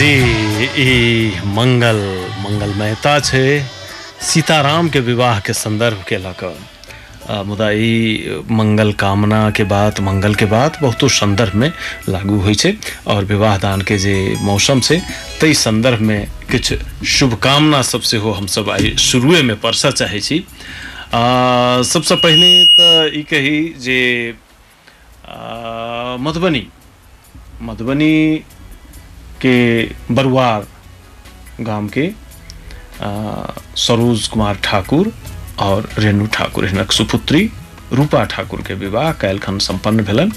जी ई मंगल मंगलमयता छै। सीताराम के विवाह के संदर्भ के आ, मुदा ई मंगल कामना के बात मंगल के बात बहुतो संदर्भ में लागू होइ छै और विवाह दान के जे मौसम से ताहि संदर्भ में किछु शुभकामना सब सेहो हमसब आइ शुरुए में परसऽ चाहे छी। सबसँ पहिने तऽ ई कही जे मधुबनी मधुबनी के बरुआर गाम के सरोज कुमार ठाकुर और रेणु ठाकुर, हिनक सुपुत्री, रूपा ठाकुर के विवाह काल्हिखन सम्पन्न भेलनि।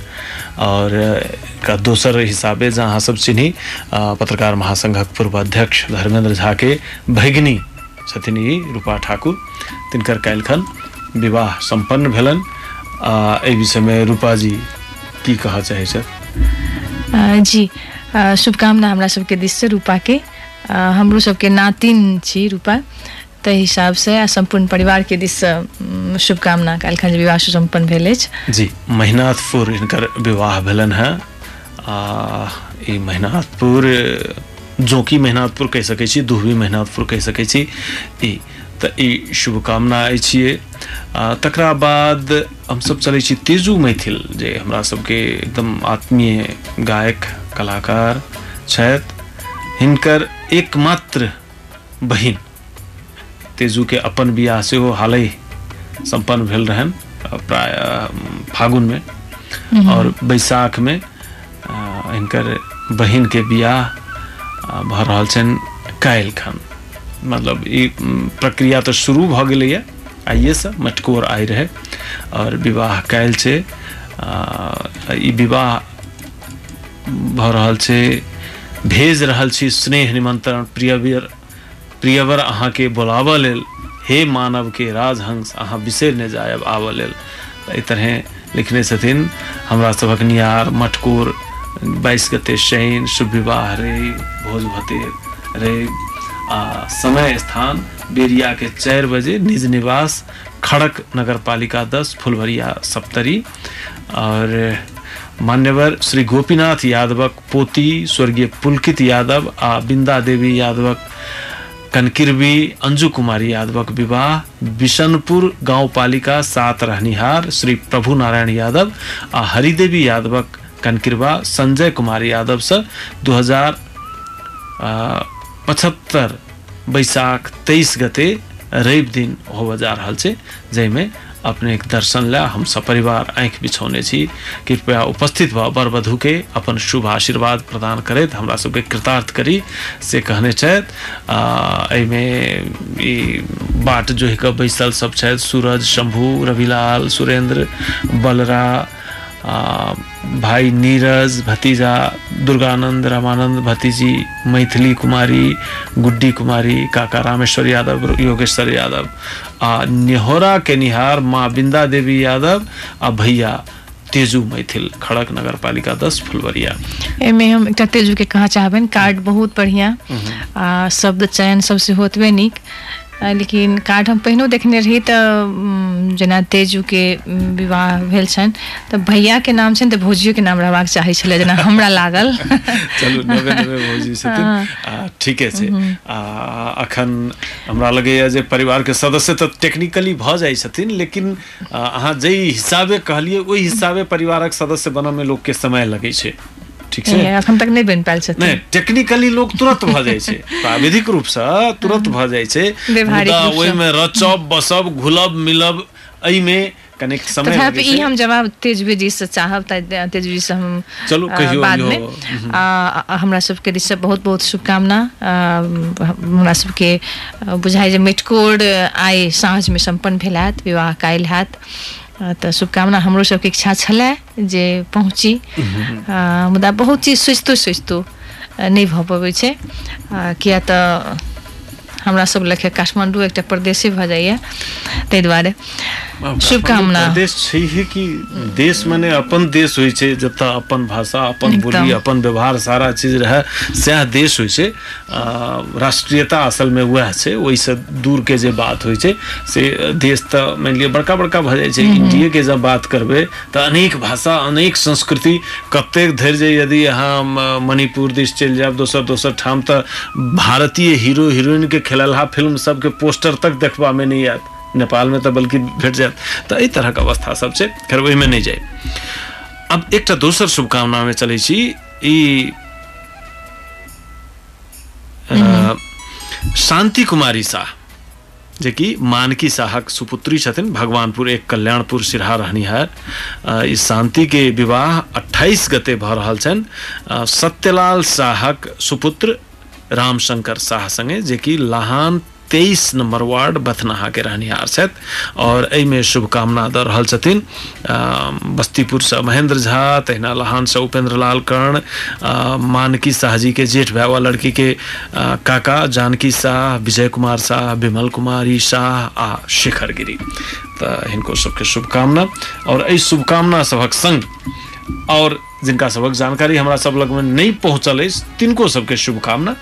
और एकर दोसर हिसाबे जहाँ अहाँ सब चिन्ही पत्रकार महासंघक पूर्व अध्यक्ष धर्मेंद्र झा के भगिनी छथिन ई रूपा ठाकुर। तिनकर काल्हिखन विवाह सम्पन्न भेलनि। एहि विषयमे रूपा जी की कहऽ चाहै छथि? जी शुभकामना हमरा सबके दिससँ रूपाके। आ, हमरो सबके नातिन छी रूपा। ताहि हिसाबसँ आ सम्पूर्ण परिवारके दिससँ उम, शुभकामना। काल्हिखन जे विवाह सम्पन्न भेल जी महिनाथपुर हिनकर विवाह भेलनि हेँ। आ ई महिनाथपुर जोकी महिनाथपुर कहि सकै छी दुहवी महिनाथपुर कहि सकै छी ई तऽ ई शुभकामना अछि। तकरा बाद हमसब चलै छी तेजू मैथिल जे हमरा सबके एकदम आत्मीय गायक कलाकार छथि हिनकर एकमात्र बहिन। तेजू के अपन बियाह हाल ही सम्पन्न भेल रहन प्राय फागुन में और बैसाख में हिनकर बहिन के बियाह आ, भऽ रहल छनि काल्हिखन मतलब ई प्रक्रिया तऽ शुरू भऽ गेलैए आइएसँ मटकोर आइ रहै। और विवाह काल्हि छै ई विवाह भऽ छै, भेज रहल छी स्नेह निमंत्रण, प्रियवर प्रियवर अहाँके बोलाबऽ लेल, हे मानव के राजहंस, अहाँ बिसरि नहि जायब आबऽ लेल। तरहे लिखने छथिन, हमरा सभक नियार, मटकोर बाईस गते शनि शुभ विवाह रे, भोज भते रे। आ समय स्थान बेरिया के चारि बजे, निज निवास, खड़क नगर पालिका दस, फुलवरिया सप्तरी। और मान्यवर श्री गोपीनाथ यादवक, पोती स्वर्गीय पुलकित यादव आ बिंदा देवी यादवक कनकिरबी अंजू कुमारी यादवक विवाह, बिशनपुर गाँव पालिका सात रहनिहार श्री प्रभु नारायण यादव आ हरिदेवी यादवक कनकिरबा संजय कुमार यादव से दू हज़ार पचहत्तर बैसाख तेईस गते रवि दिन होबऽ जा रहा है जाहिमे अपने के दर्शन ला हम सपरिवार आँख बिछौने छी। कृपया उपस्थित भऽ वर वधु के अपन शुभ आशीर्वाद प्रदान करैत हमरा सबके कृतार्थ करी। से कहने छथि एहिमे बाट जोहि बैसल सब सूरज शंभू रविलाल सुरेंद्र बलरा आ, भाई नीरज भतीजा दुर्गानंद रामानंद भतीजी मैथिली कुमारी गुड्डी कुमारी काका रामेश्वर यादव योगेश्वर यादव नेहोरा के निहार माँ बिंदा देवी यादव आ भैया तेजू मैथिल खड़क नगर पालिका दस फुलवरिया। एहिमे हम एकटा तेजूके कहऽ चाहबनि? कार्ड बहुत बढ़िया। आ शब्द चयन सब सेहो ओतबे नीक। लेकिन कार्ड हम पहिनो देखने रही उम, जेना तेजूके उम, विवाह भेल छनि तऽ भैयाके नाम छनि तऽ भौजियोके नाम रहबाक चाही छलै जेना हमरा लागल। चलू नवे नवे भौजी छथिन। ठीके छै। आ अखन हमरा लगैए जे परिवारके सदस्य तऽ टेक्निकली भऽ जाइ छथिन लेकिन अहाँ जाहि हिसाबे कहलिए ओहि हिसाबे परिवारक सदस्य बनऽमे लोकके समय लगै छै। ठीक छै एखन तक नहि बनि पायल नहि छथिन टेक्निकली लोग तुरंत भऽ जाइ छै प्राविधिक रूपसँ तुरंत भऽ जाइ छै मुदा। ओहिमे रचब बसब घुलब मिलब एहिमे कनिक समय तथापि ई हम जवाब तेजवी जी से चाहब तेजवी से हम चलू, कहियौ, बाद में। आ, आ, हमरा सबके दिससँ बहुत बहुत शुभकामना। हमरा सबके बुझाइ जे मेटकोर आइ साँझमे सम्पन्न भेल हैत विवाह काल्हि हैत। तऽ शुभकामना हमरो सबके इच्छा छलै जे पहुँची। आ, मुदा बहुत चीज़ सोचितो सोचितो आ, नहि भऽ पबै छै। आ, किया तऽ हमरा सब लेखे काठमांडू एकटा प्रदेशे भऽ जाइए ताहि दुआरे। शुभकामना। प्रदेश छैहे कि देश माने अपन देश होइ छै जतऽ अपन भाषा अपन बोली अपन व्यवहार सारा चीज़ रहै सएह देश होइ छै। राष्ट्रीयता असलमे वएह छै ओहिसँ दूरके जे बात होइ छै से देश तऽ मानि लिअ बड़का बड़का भऽ जाइ छै। इंडियेके जब बात करबै तऽ अनेक भाषा अनेक संस्कृति कतेक धरि जे यदि अहाँ मणिपुर दिस चलि जायब दोसर दोसर ठाम तऽ भारतीय हीरो हीरोइनके खेललहा फ़िल्म सबके पोस्टर तक देखबामे नहि आयत। नेपालमे तऽ बल्कि भेट जायत। तऽ एहि तरहक अवस्था सब छै खैर ओहिमे नहि जाय। अब एकटा दोसर शुभकामनामे चलै छी शान्ति कुमारी शाह जे कि मानकी शाहक सुपुत्री छथिन भगवानपुर एक कल्याणपुर सिरहा रहनिहार अ, ई शान्तिके विवाह 28 गते भऽ रहल छनि। सत्यलाल शाहक सुपुत्र रामशंकर शाह संगे जे कि लाहान तेईस नंबर वार्ड बथनाहा के रहनिहार और एहिमे शुभकामना दऽ रहल छथिन अ, बस्तीपुर से महेंद्र झा तहिना लहान से उपेंद्र लाल कर्ण मानकी शाह जी के जेठ भाई लड़की के अ, काका जानकी शाह विजय कुमार शाह विमल कुमारी शाह आ शेखर गिरी तऽ सबके शुभकामना। और एहि शुभकामना सभक संग और जिनका सबक जानकारी हमरा सब लग में नहीं पहुंचल तिनको सबके शुभकामना।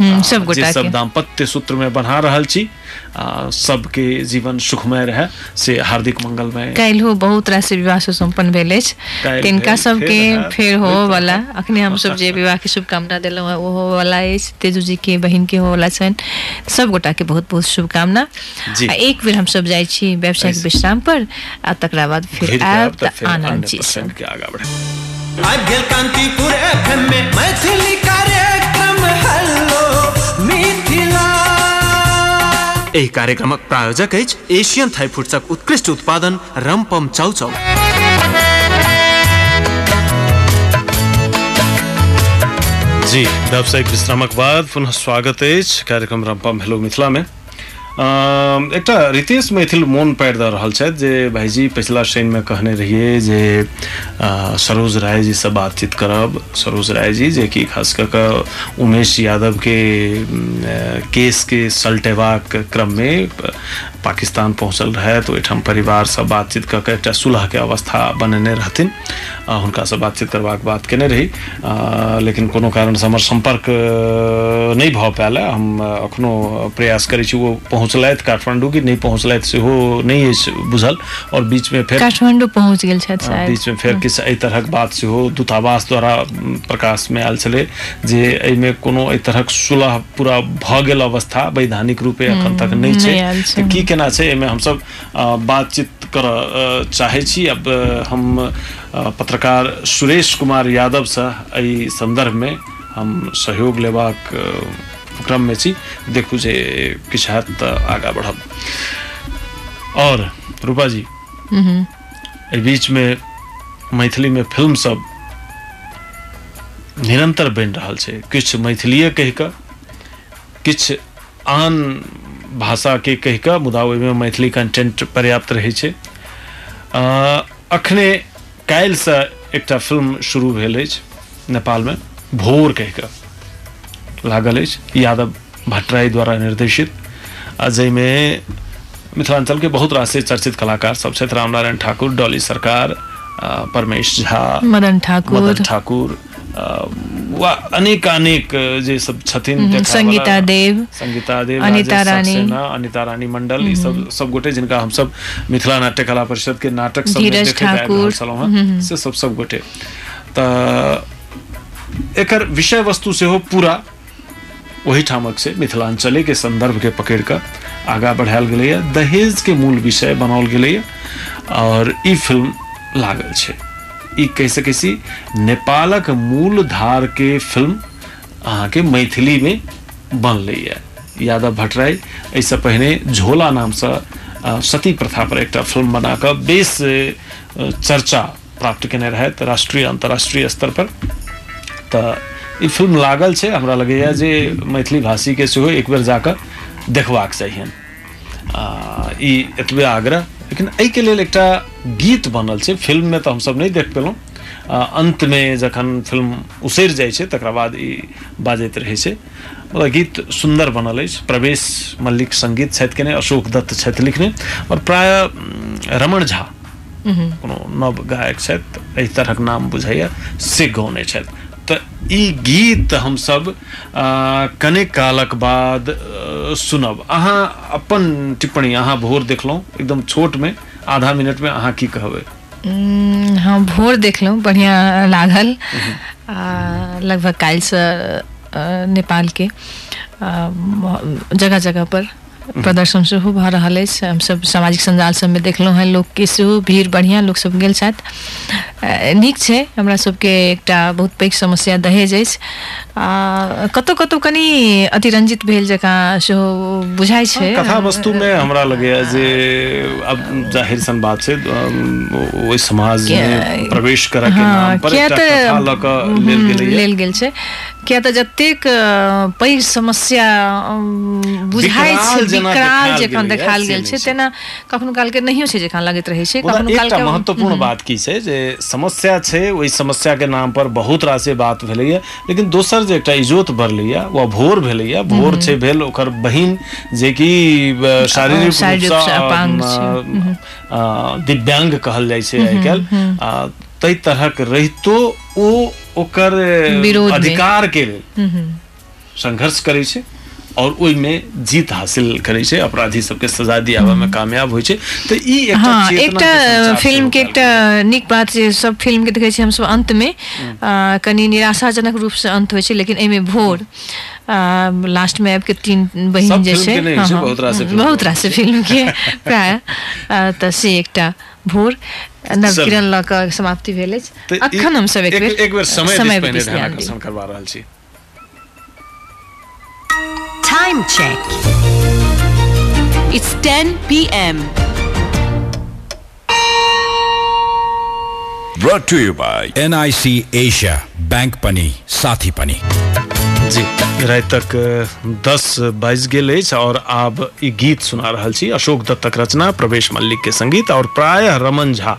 सब जे गोटा सब दाम्पत्य सूत्र में बन्हा रहल छी आ, सबके जीवन सुखमय रहे से हार्दिक मंगलमय। काल्हि बहुत रास विवाह सुसम्पन्न भेल अछि। तिनका सबके फेर हो वाला। अखने हम सब जे विवाह के शुभकामना देलहुँ हैं ओहो वाला अछि। तेजू जी के बहिन के हो वाला छनि। सब गोटा के बहुत बहुत शुभकामना। आ एक बेर हम सब जाइ छी व्यावसायिक विश्राम पर आ तकरा बाद फिर आयब तऽ अन्य जी आगा बढ़े आबि गेल कांतिपुर एफएम में मैथिली कार्यक्रम एहि कार्यक्रमक प्रायोजक अछि एशियन थाई फूड्सक उत्कृष्ट उत्पादन रमपम चाउचाउ। जी व्यावसायिक विश्रामक बाद पुनः स्वागत अछि कार्यक्रम रम्पम हेलो मिथिला में अ, एकटा रितेश मैथिल मोन पारि दऽ रहल छथि, जे भाईजी पिछला श्रेणी में कहने रहिए जे सरोज राय से बातचीत करब। सरोज राय जी जे कि खास कऽ कऽ उमेश यादव के केस के सलटेबाक क्रम में पाकिस्तान पहुँचल रहे ओहिठाम परिवार से बातचीत कऽ के एकटा सुलह के अवस्था बनेने रहथिन। आ हुनका से बातचीत करबाक बात केने रही। आ, लेकिन कोनो कारण से हमर संपर्क अ, नहि भऽ पायल। हम अ, अखनो प्रयास करै छी ओ पहुँचलथि। काठमांडू कि नहि पहुँचलथि सेहो नहि अछि बुझल। और बीच में फेर काठमांडू पहुँच गेल छथि आ, बीच में फेर किछु एहि तरहक बात सेहो दूतावास द्वारा म, प्रकाश में आयल छलै जे एहिमे कोनो एहि तरहक सुलह पूरा भऽ गेल अवस्था वैधानिक रूपे एखन तक नहि छै। नहि छै। तऽ की केना छै एहिमे हमसब आ, बातचीत करऽ अ, चाहै छी। अब हम पत्रकार सुरेश कुमार यादव से एहि संदर्भ में हम सहयोग लेबाक क्रम में छी। देखू जे किछु हैत तऽ आगाँ बढ़ब। और रूपा जी एहि बीच में मैथिली में फ़िल्म सब निरंतर बनि रहल छै। किछु मैथिलीए कहि कऽ किछु आन भाषा के कहि कऽ मुदा ओहिमे मैथिली कंटेंट पर्याप्त रहै छै। अखने काल्हिसँ एकटा फ़िल्म शुरू भेल अछि नेपालमे भोर कहि कऽ लागल अछि यादव भट्टराई द्वारा निर्देशित। आ जाहिमे मिथिलांचल के बहुत रास चर्चित कलाकार सब छथि रामनारायण ठाकुर डॉली सरकार परमेश झा मदन ठाकुर। मदन ठाकुर वा अनेक अनेक जे सब छथिन हम्म, संगीता देव, संगीता देव अनिता रानी। अनिता रानी मंडल ई सब सब गोटे जिनका हम सब मिथिला नाट्य कला परिषद के नाटक सब देखैत ठाकुर। छलहुँ हेँ से सब सब गोटे तऽ एकर विषय वस्तु सेहो पूरा ओहिठामक से मिथिलांचले के संदर्भ के पकड़ कऽ आगाँ बढ़ायल गेलैए दहेज के मूल विषय बनाओल गेलैए और ई फ़िल्म लागल छै ई कहि सकै छी नेपालक मूल धार के फ़िल्म अहाँके मैथिली में है। यादव भट्टराई एहिसँ पहिने झोला नामसँ अ, सती प्रथा पर एकटा फ़िल्म बना कऽ बेस चर्चा प्राप्त केने रहथि राष्ट्रीय अंतर्राष्ट्रीय स्तर पर। ई फ़िल्म लागल छै हमरा लगैए जे मैथिली भाषीके सेहो एक बेर जाकऽ देखबाक ई एतबे आग्रह लेकिन एहिके लेल एकटा गीत बनल छै। फिल्ममे तऽ हमसब नहि देख पेलहुँ। आ, अन्तमे जखन फ़िल्म उसरि जाइ छै तकरा बाद ई बाजैत रहै छै। मतलब गीत सुन्दर बनल अछि। प्रवेश मल्लिक सङ्गीत छथि केने अशोक दत्त छथि लिखने। और प्राय रमण झा कोनो नव गायक छथि एहि तरहक नाम बुझाइए से गौने छथि। तऽ ई गीत हमसब आ, कने कालक बाद सुनब। अहाँ अपन टिप्पणी अहाँ भोर देखलहुँ एकदम छोटमे। आधा मिनट में अहाँ की कहबे हाँ भोर देखलहुँ बढ़िया लागल। लगभग काल्हिसँ नेपाल नेपालके जगह जगह पर। प्रदर्शन सेहो भऽ रहल अछि। हमसब सामाजिक सञ्जाल सबमे देखलहुँ हेँ लोकके सेहो भीड़ बढ़िआँ लोकसब गेल छथि। नीक छै हमरा सबके एकटा बहुत पैघ समस्या दहेज अछि। आ कतहु कतहु कनि अतिरंजित भेल जकाँ सेहो बुझाइ छै। कथा वस्तुमे हमरा लगैए जे अब ज़ाहिर सन बात छै ओहि समाजमे प्रवेश करऽ के हाँ, नाम पर एकटा कथा लऽ कऽ लेल हम्म, लेल गेल छै। किया तऽ जतेक पैघ समस्या बुझाइ छै विकराल देखायल जकाँ देखायल से गेल छै। तेना कखनो कालके नहियो छै जकाँ लगैत रहै छै कखनो एकटा कालके महत्वपूर्ण बात की छै जे समस्या छै ओहि समस्या के नाम पर बहुत रास बात भेलैया लेकिन दोसर जे एकटा इजोत बढ़लैया वो भोर भेलैया। भोर छै भेल ओकर बहिन जे कि शारीरिक रूपसँ अ, दिव्यांग कहल जाइ छै आइ काल्हि। ताहि तरहक रहितो ओ ओकर अधिकार के लेल संघर्ष करै छै और ओहिमे जीत हासिल करै छै अपराधी सबके सजा दियाबा में कामयाब होइ छै। तऽ ई एकटा हाँ एकटा फ़िल्म के एकटा नीक बात जे सब फ़िल्म के देखै छियै हमसब अंत में कनि निराशाजनक रूप से अंत होइ छै लेकिन एहिमे भोर लास्ट में आबि के तीन बहिन सब जे छै के नहि हाँ, छै, हाँ, बहुत रास हम्म, फ़िल्म के प्राय। तऽ से एकटा। भोर नवकिरण लऽ कऽ समाप्ति भेल अछि अखन हमसब एक बेर एक बेर समय दिस पहिने ध्यान आकर्षण दी रहल छी Time check. It's 10 p.m. Brought to you by NIC Asia Bank Pani Sathi Pani. राति तक दस बाजि गेल और आब गीत सुना रहल छी, अशोक दत्तक रचना, प्रवेश मल्लिक के संगीत और प्रायः रमन झा।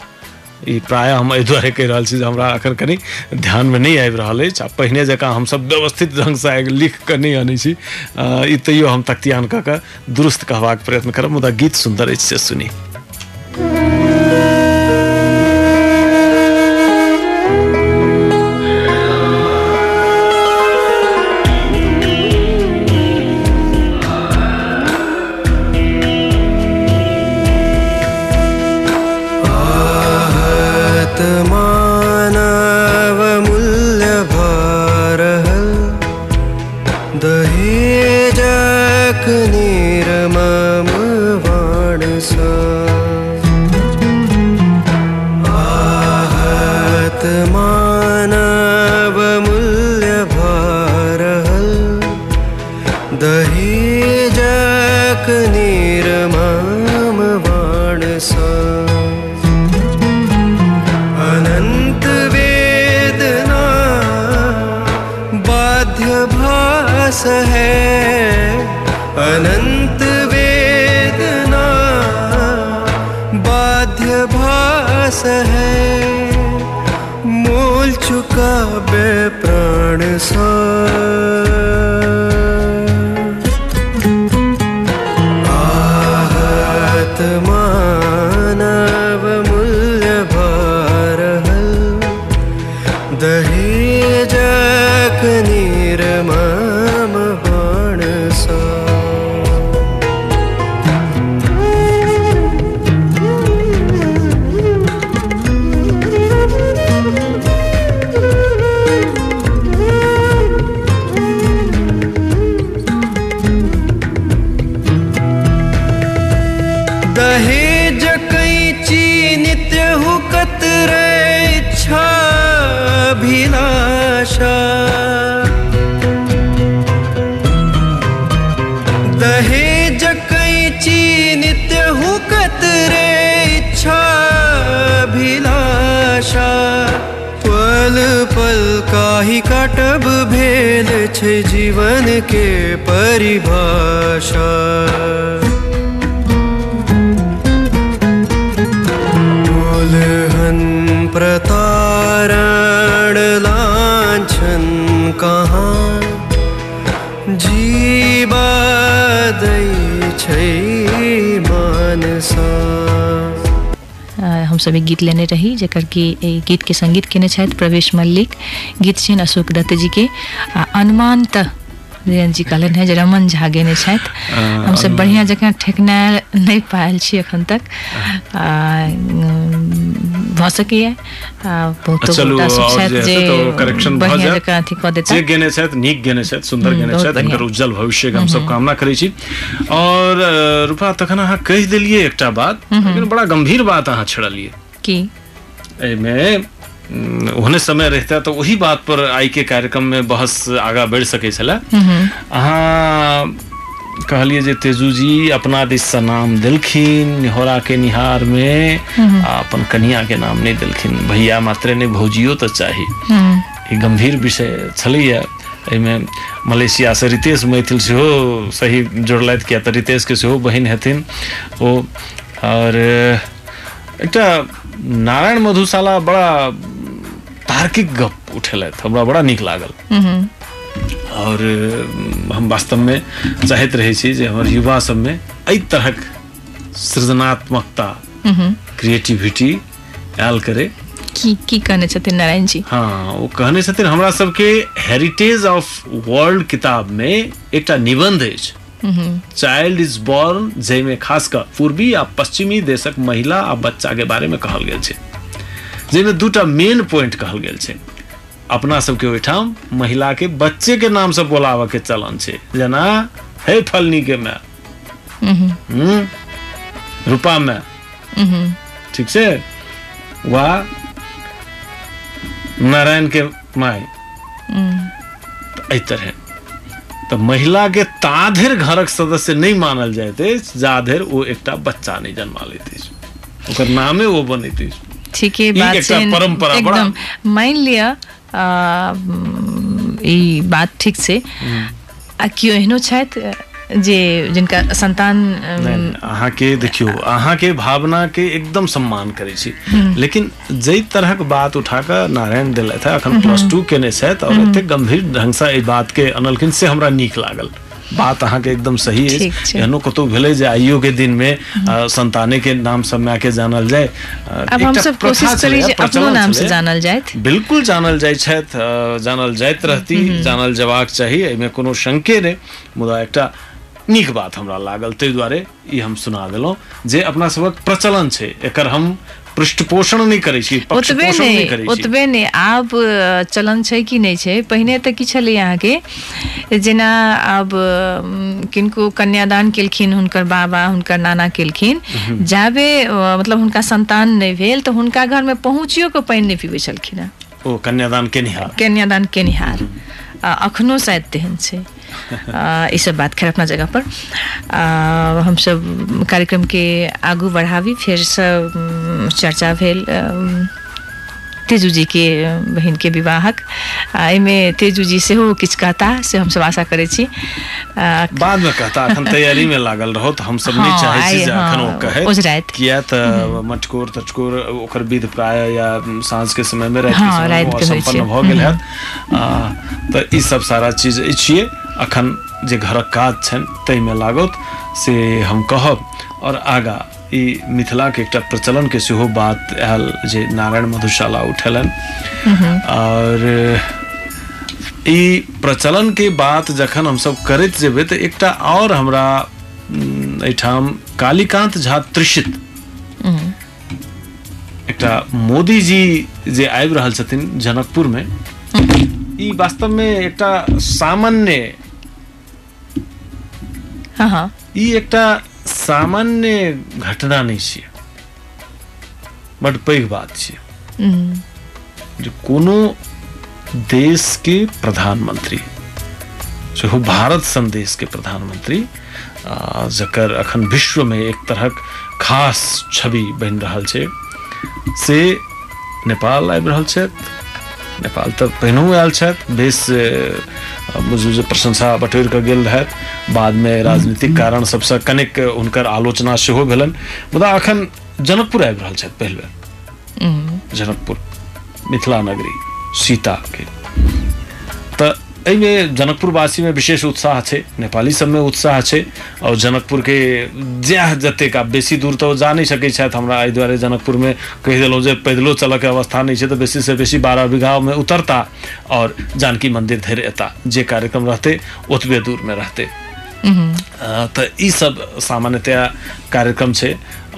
प्रायः हम एहि दुआरे कहि रहल छी जे हमरा एखन कनि ध्यानमे नहि आबि रहल अछि, आ पहिने जकाँ हमसब व्यवस्थित ढङ्गसँ लिख कऽ नहि आनै छी। ई तैयो हम तख्तियान कऽ कऽ दुरुस्त कहबाक प्रयत्न करब, मुदा गीत सुन्दर अछि से सुनी। काटब भेद छे जीवन के परिभाषा। दुल्हन सब सभी गीत लेने रही जेकर कि गीत के संगीत केने छथि प्रवेश मल्लिक गीत छियनि अशोक दत्त जी के। आ अनुमान त जी कहलन है जे रमन झा गेने हम सब बढ़िया जकाँ ठेकना नहीं पायल छी एखन तक। आ, भऽ सकैए बहुतो गोटा सब छथि जे बढ़िआँ जकाँ अथी कऽ देता जे गेने छथि नीक गेने छथि सुन्दर हम्म, गेने छथि। हुनकर उज्जवल भविष्यके हम सब कामना करै छी। और रूपा तखन अहाँ कहि देलियै एकटा बात लेकिन बड़ा गंभीर बात अहाँ छेड़लियै। की? एहिमे उम, ओहने समय रहता तो वही बात पर आइ के कार्यक्रम में बहस आगा बढ़ सकै छलै। अहाँ कहलिए जे तेजू जी अपना दिस से नाम देलखिन निहोरा के निहार में आ अपन कनिया के नाम नहीं देलखिन। भैया मात्रे नहीं भौजियो तो चाही। ई गंभीर विषय छलैया। एहिमे मलेशिया से रितेश मैथिल सेहो सही जोड़लथि किया तऽ रितेश के सेहो बहिन हेथिन। ओ और एकटा नारायण मधुशाला बड़ा तार्किक गप उठेलथि। हमरा बड़ा नीक लागल। और हम वास्तव में चाहैत रहै छी जे हमर युवा सब में एहि तरहक सृजनात्मकता क्रिएटिविटी आयल करे। की की कहने छथिन नारायण जी? हाँ वो कहने छथिन हमरा सबके हेरिटेज ऑफ़ वर्ल्ड किताब में एकटा निबंध अछि। चाइल्ड इज़ बॉर्न जाहिमे खास कऽ पूर्वी आ पश्चिमी देशक महिला आ बच्चा के बारे में कहल गेल छै। जाहिमे दूटा मेन पॉइंट कहल गेल छै। अपना सबके ओहिठाम महिला के बच्चे के नाम से बोलाबऽ के चलन छै। जेना हे फलनी के माय। हम्म, रूपा माय ठीक छै? वा नारायण के माय एहि तरह। तऽ महिला के ता धरि घरक सदस्य नहि मानल जाइत अछि जा धरि ओ एकटा बच्चा नहि जन्मा लैत अछि। ओकर नामे ओ बनैत अछि। ठीक है बात छै। परंपरा एकदम। मान लिअ ई बात ठीक से। आ केओ एहनो छथि जे जिनका संतान के अहाँके देखियौ अहाँके भावना के एकदम सम्मान करै छी। लेकिन जै तरहक बात उठा कऽ नारायण देलथि है अखन प्लस टू केने छथि और एतेक गंभीर ढंग से एहि बात के अनलखिन से हमरा नीक लागल। बात अहाँके एकदम सही है। एहनो कतौ भेलै जे आइयो के दिन में अ, संताने के नाम सब माय के जानल जाए अब हमसब प्रथा कोशिश करी जे अपनो नाम से जानल जाइत बिल्कुल जानल जाइ छथि जानल जाइत रहती जानल जेबाक चाही एहिमे कोनो शंके नहि। मुदा एकटा नीक बात हमरा लागल ताहि दुआरे ई हम सुना देलहुँ जे अपना सबक प्रचलन छै। एकर हम पृष्ठपोषण नहि करै छी ओतबे नहि ओतबे नहि। आब चलन छै कि नहि छै? पहिने तऽ की छलै अहाँके जेना आब किनको कन्यादान केलखिन हुनकर बाबा हुनकर नाना केलखिन जाबे मतलब हुनका संतान नहि भेल तऽ हुनका घरमे पहुँचियो के पानि नहि पीबै छलखिन ओ कन्यादान केनिहार। कन्यादान केनिहार। आ, अखनो शायद तेहन छै। ई सब बात खैर अपना जगह पर। आ, हमसब कार्यक्रम के आगू बढ़ावी फिर से उम, चर्चा भेल तेजू जी के बहन के विवाहक। एहिमे तेजू जी सेहो किछु कहता से हमसब आशा करै छी। बाद में कहता अखन तैयारी में लागल रहो तऽ हम सब नहि हाँ, चाहै छी जे अखन ओ हाँ, कहे। ओझराइत। किया तऽ मटकोर तटकोर ओकर विध प्राय या साँझ के समय में राति के हाँ, समय में ओ संपन्न। भऽ गेल हैत। आ, तऽ ई सब सारा चीज़ छियै। अखन जे घरक काज छनि ताहिमे लागत से हम कहब। और आगा ई मिथिला के एकटा प्रचलन के सेहो बात आयल जे नारायण मधुशाला उठेलनि। और ई प्रचलन के बात जखन हमसब करैत जेबै तऽ एकटा और हमरा एहिठाम कालीकांत झा त्रिषित एकटा मोदी जी जे आबि रहल छथिन जनकपुर में ई वास्तव में एकटा सामान्य ई एकटा सामान्य घटना नहि छियै। बड पैघ बात छियै। उम, जे कोनो देश के प्रधानमंत्री सेहो भारत सन देश के प्रधानमंत्री जकर अखन विश्व में एक तरहक खास छवि बनि रहल छै से नेपाल आबि रहल छथि। नेपाल तऽ पहिनहु आयल छथि बेस प्रशंसा बटोरि कऽ गेल रहथि बादमे राजनीतिक कारण सबसँ कनेक हुनकर आलोचना सेहो भेलनि। मुदा अखन जनकपुर आबि रहल छथि पहिल बेर जनकपुर मिथिला नगरी सीता जनकपुरवासी में विशेष उत्साह छै नेपाली सबमे उत्साह छै और जनकपुर के जएह जतेक आब बेसी दूर तऽ ओ जा नहि सकै छथि हमरा एहि दुआरे जनकपुर में कहि देलहुँ जे पैदलो चलऽ के अवस्था नहि छै तऽ बेसी से बेसी बारह बीघा में उतरता और जानकी मंदिर धरि एता जे कार्यक्रम रहतै ओतबे दूर में रहतै। अ, तऽ ई सब सामान्यतया कार्यक्रम छै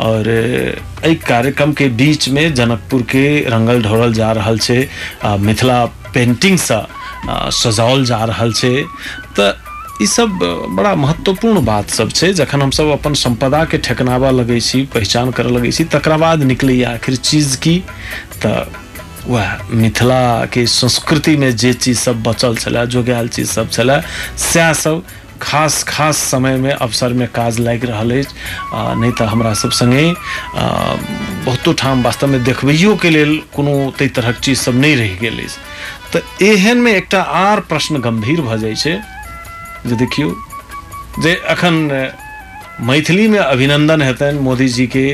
और एहि कार्यक्रम के बीच में जनकपुर के रंगल ढोरल जा रहल छै आ, मिथिला पेंटिंग सँ आ, सजाओल जा छै। तऽ ई सब बड़ा महत्वपूर्ण बात सब छै। जखन हमसब अपन संपदा के लगै छी, पहचान करऽ लगै छी बाद निकलैए आखिर चीज़ की। वह मिथिला के संस्कृति में जे चीज़ सब बचल छलै, जोगायल चीज़ सब छलै, सएह सब खास खास समय में अवसर में काज लागि रहल अछि। नहि तऽ हमरा सब संगे बहुतो ठाम वास्तव में देखबैयो के कोनो ताहि तरहक चीज़ सब नहि रहि अछि। एहन में एकटा आर प्रश्न गंभीर भऽ जाइ देखियौ, जे अखन मैथिली में अभिनंदन हेतनि मोदी जी के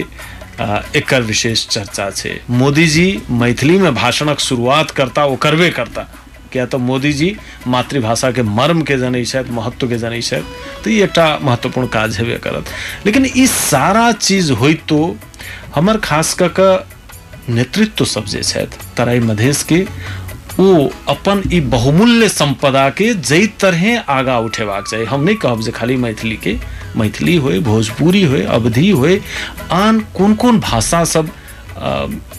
एकर विशेष चर्चा छै। मोदी जी मैथिली में भाषणक शुरुआत करता, ओ करबे करता। किया तऽ मोदी जी मातृभाषा के मर्म के जनै छथि महत्व के छथि, तऽ ई एकटा महत्वपूर्ण काज हेबे करत। लेकिन ई सारा चीज़ होइतो, हमर खास कऽ नेतृत्व सब जे छथि, तराई मधेश ओ अपन ई बहुमूल्य संपदा के जई तरहे आगा उठेबाक चाहिए हम नहीं कहब जे खाली मैथिली के मैथिली होय भोजपुरी होय अवधि होय आन कोन कोन भाषा सब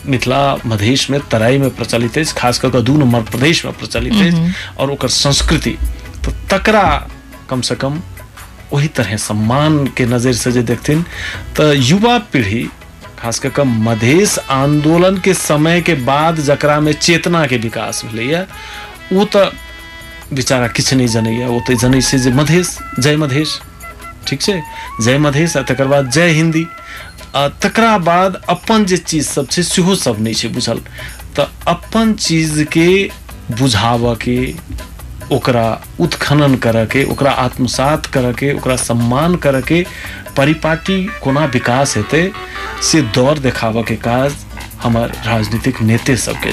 मिथिला मधेश में तराई में प्रचलित अछि खास कऽ दू नंबर प्रदेश में प्रचलित अछि और ओकर संस्कृति। तो तकरा कम से कम वही तरह सम्मान के नज़र से जे देखथिन तऽ युवा पीढ़ी खास कऽ मधेश आंदोलन के समय के बाद जकरा में चेतना के विकास भेलैया तऽ बेचारा किछु नहि जनैया। ओ तऽ जनै छै जे मधेश जय मधेश ठीक छै? जय मधेश आ तकर बाद जय हिंदी। आ तकरा बाद अपन जे चीज़ सब छै, सेहो सब नहि छै बुझल। तऽ अपन चीज़ के के, ओकरा उत्खनन करऽ के, ओकरा आत्मसात करऽ के, ओकरा सम्मान करऽ के परिपाटी कोना विकास हेतै से दौड़ देखाबऽ के काज हमर राजनीतिक नेते सबके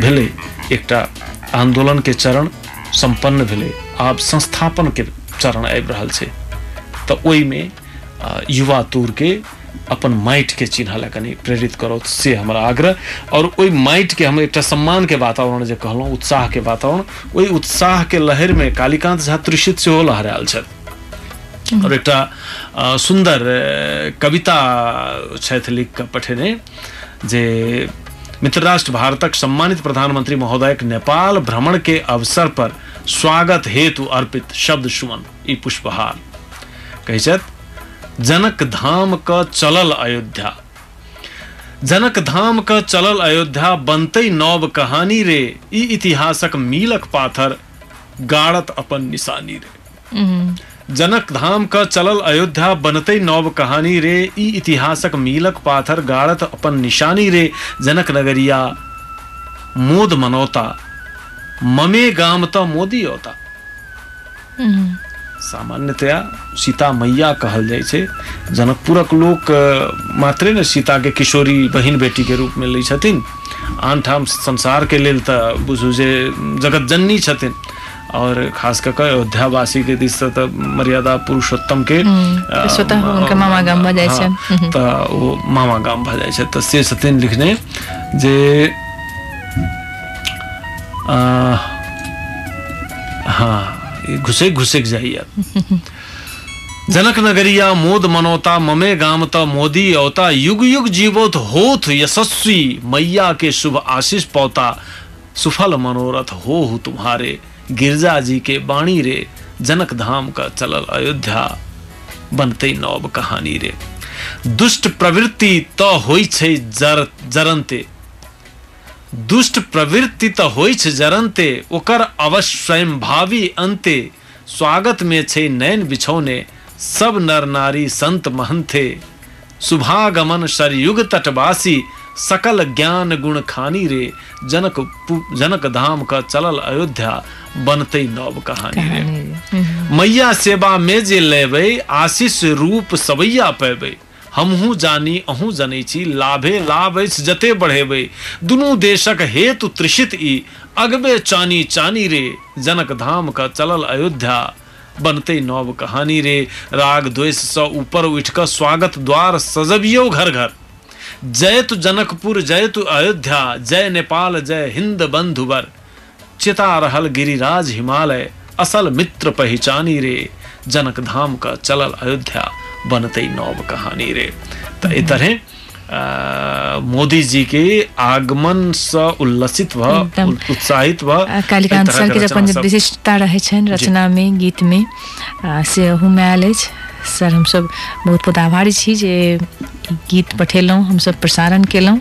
भेलै एकटा आंदोलन के चरण संपन्न भेलै आब संस्थापन के चरण आबि छै। तऽ ओहिमे आ, युवा तूर के अपन माटि के चिन्ह ला कनि प्रेरित करो से हमरा आग्रह। और ओहि माटि के हम एकटा सम्मान के वातावरण जे उत्साह के वातावरण के लहर में कालीकांत झा त्रिषित सेहो लहरायल छथि। और एक सुंदर कविता लिख पठेने, जे मित्र राष्ट्र भारतक सम्मानित प्रधानमंत्री महोदयक नेपाल भ्रमण के अवसर पर स्वागत हेतु अर्पित शब्द सुमन, ई पुष्पहार। कहै छथि जनक धाम क चलल अयोध्या। जनक धाम क चलल अयोध्या बनते नव कहानी रे इतिहासक मीलक पाथर गाड़त अपन निशानी रे। जनक धाम क चलल अयोध्या बनते नव कहानी रे ई इतिहासक मीलक पाथर गाड़त अपन निशानी रे जनक नगरिया मोद मनौता ममे गाम त मोदी औता सामान्यतया सीता मैया कहल जाइ छै जनकपुरक लोक मात्रे ने सीता के किशोरी बहिन बेटी के रूप में लै छथिन आन ठाम संसार के लेल तऽ बुझू जे जगत जननी छथिन। और खास कऽ अयोध्या वासी के दिस मर्यादा पुरुषोत्तम के स्वतः हुनकर मामा गाम भऽ जाइ हाँ, छनि। ओ मामा गाम छै। से छथिन लिखने जे हाँ ई घुसैक घुसैक जाइए। जनक नगरिया मोद मनोता ममे गाम त मोदी औता युग युग जीवोत होत यशस्वी मैया के शुभ आशीष पौता सुफल मनोरथ हो हु तुम्हारे। गिरजा जी के बाणी रे, जनक धाम का चलल अयोध्या। बनते नव कहानी रे। दुष्ट प्रवृत्ति त छै जर जरन्ते दुष्ट प्रवृत्ति त होइ छै जरन्ते ओकर अवश्य स्वयं भावी अन्ते स्वागत में छै नैन बिछौने, सब नर नारी संत महंथे शुभागमन सरयुग तटवासी, सकल ज्ञान गुण खानी रे, जनक जनक धाम का चलल अयोध्या। बनते नव कहानी। रे मैया सेवा में जे लेबै आशीष रूप सवैया पैबै। हमहूँ जानी अहूँ जनै छी लाभे लाभ अछि जते बढ़ेबै। दुनू देशक हेतु त्रिषित ई अगबे चानी चानी रे जनक धाम का चलल अयोध्या। बनते नव कहानी रे राग द्वेष सँ ऊपर उठि कऽ स्वागत द्वार सजबियौ घर घर जय तु जनकपुर जय तु अयोध्या जय नेपाल जय हिंद बंधुवर चिता रहल गिरिराज हिमालय असल मित्र पहचानी रे। जनक धाम का चलल अयोध्या बनते नव कहानी रे। तो ई तरह मोदी जी के आगमन सँ उल्लसित भ उत्साहित भ आ, कालिका एहि तरहक सर के अपन सब- विशिष्टता रहै छनि रचना में गीत में से आयल अछि सर हमसब बहुत बहुत आभारी छी जे गीत पठेलहुँ हमसब प्रसारण केलहुँ।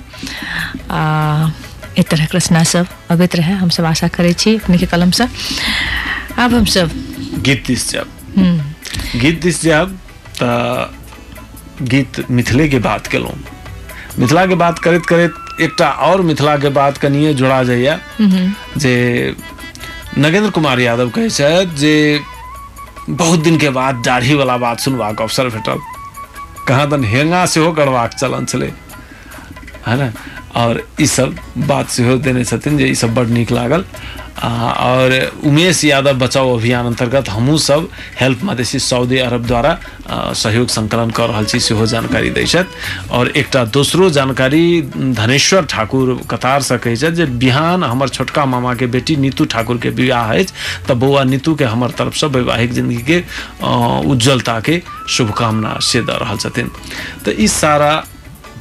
एहि तरहक रचना सब अबैत रहै हमसब आशा करै छी अपने के कलम से। आब हमसब गीत दिस जाब। हम्म, गीत दिस जाब तऽ गीत मिथिले के बात केलहुँ मिथिला के बात करैत करैत एकटा और मिथिला के बात कनिए जोड़ा जाइए जे नगेंद्र कुमार यादव कहै छथि जे बहुत दिन के बाद दाढ़ी वाला बात सुनबाक अवसर भेटल। कहाँ दन हेंगा सेहो करबाक चलन छलै। है ना? और ई सब बात सेहो देने छथिन जे सब बड नीक लागल। और उमेश यादव बचाओ अभियान अंतर्गत हमहूँ सब हेल्प मधेसी सऊदी अरब द्वारा सहयोग संकलन कऽ रहल छी, सेहो जानकारी दै छथि। एकटा दोसरो जानकारी, धनेश्वर ठाकुर कतार से छथि जे, बिहान हमर छोटका मामा के बेटी नीतू ठाकुर के विवाह अछि, तऽ बौआ नीतू के हमर तरफ़ से वैवाहिक ज़िंदगी के उज्जवलता के शुभकामना से छथिन। तऽ ई सारा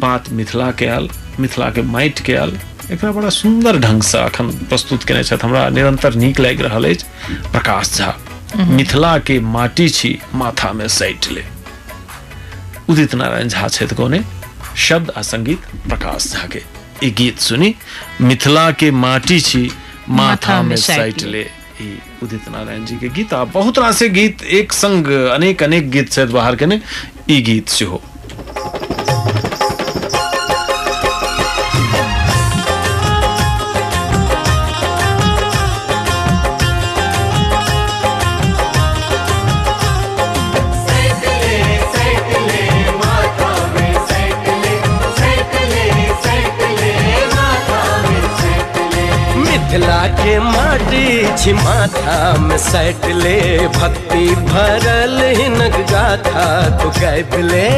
बात मिथिला के आयल। मिथिला के माटि के आयल एकरा बड़ा सुंदर ढंग से अखन प्रस्तुत केने छथि। हमरा निरंतर नीक लागि रहल अछि प्रकाश झा। मिथिला के माटी छी माथा में सैट ले। उदित नारायण झा छथि कोने शब्द आ संगीत प्रकाश झा के ई गीत सुनी मिथिला के माटी छी माथा में सैट ले। उदित नारायण जी के गीत आ बहुत रास गीत एक संग अनेक अनेक गीत छथि बाहर केने। ई गीत सेहो। छी माथा में सैट ले, भक्ति भरल हिनक गाथा, तू गायब ले।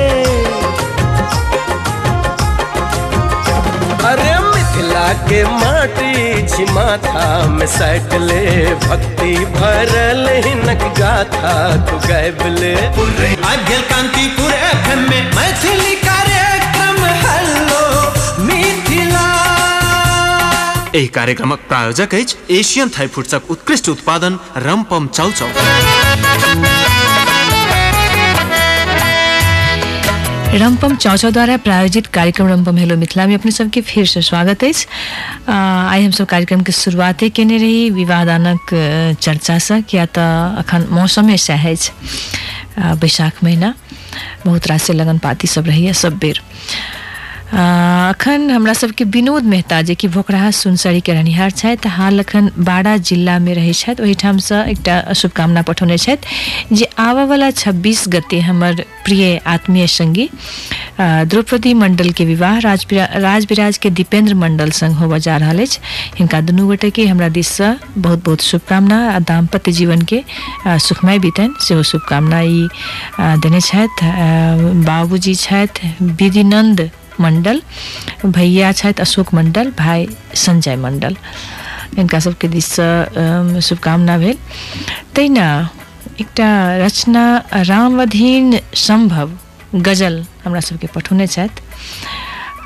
अरे मिथिला के माटी छी माथा में सैट ले, भक्ति भरल हिनक गाथा, तू गायब ले। अध्यल कांतिपुर एफएम में, मैथिली एहि कार्यक्रमक प्रायोजक अछि एशियन थाई फूड्सक उत्कृष्ट उत्पादन रमपम चाउचाउ। रमपम चौचौ द्वारा प्रायोजित कार्यक्रम रमपम हेलो मिथिला में अपने सबके फिर से स्वागत अछि। आ, आइ हमसब कार्यक्रम के शुरुआते केने रही विवादानक अ, चर्चा से किया तऽ अखन मौसमे आ, बैसाख महीना। बहुत रास लगन पाती सब रहैया सब बेर। अखन हमरा सबके विनोद मेहता जे कि भोकराहा सुनसरी के रहनिहार छथि, हाल अखन बाड़ा जिला में रहै छथि। ओहिठामसँ एकटा शुभकामना पठौने छथि जे आबयवला छब्बीस गते हमर प्रिय आत्मीय संगी द्रौपदी मंडल के विवाह राजबिराज के दीपेंद्र मंडल संग होबऽ जा रहल अछि। हिनका दुनू गोटे के हमरा दिससँ बहुत बहुत शुभकामना, आ, दाम्पत्य जीवन के सुखमय बीतनि। सेहो शुभकामना ई देने छथि। बाबूजी छथि विधिनंद मंडल भैया छथि अशोक मंडल भाई संजय मंडल। हिनका सबके दिससँ अम, शुभकामना भेल। तहिना एकटा रचना रामवधीन सम्भव गज़ल हमरा सबके पठौने छथि।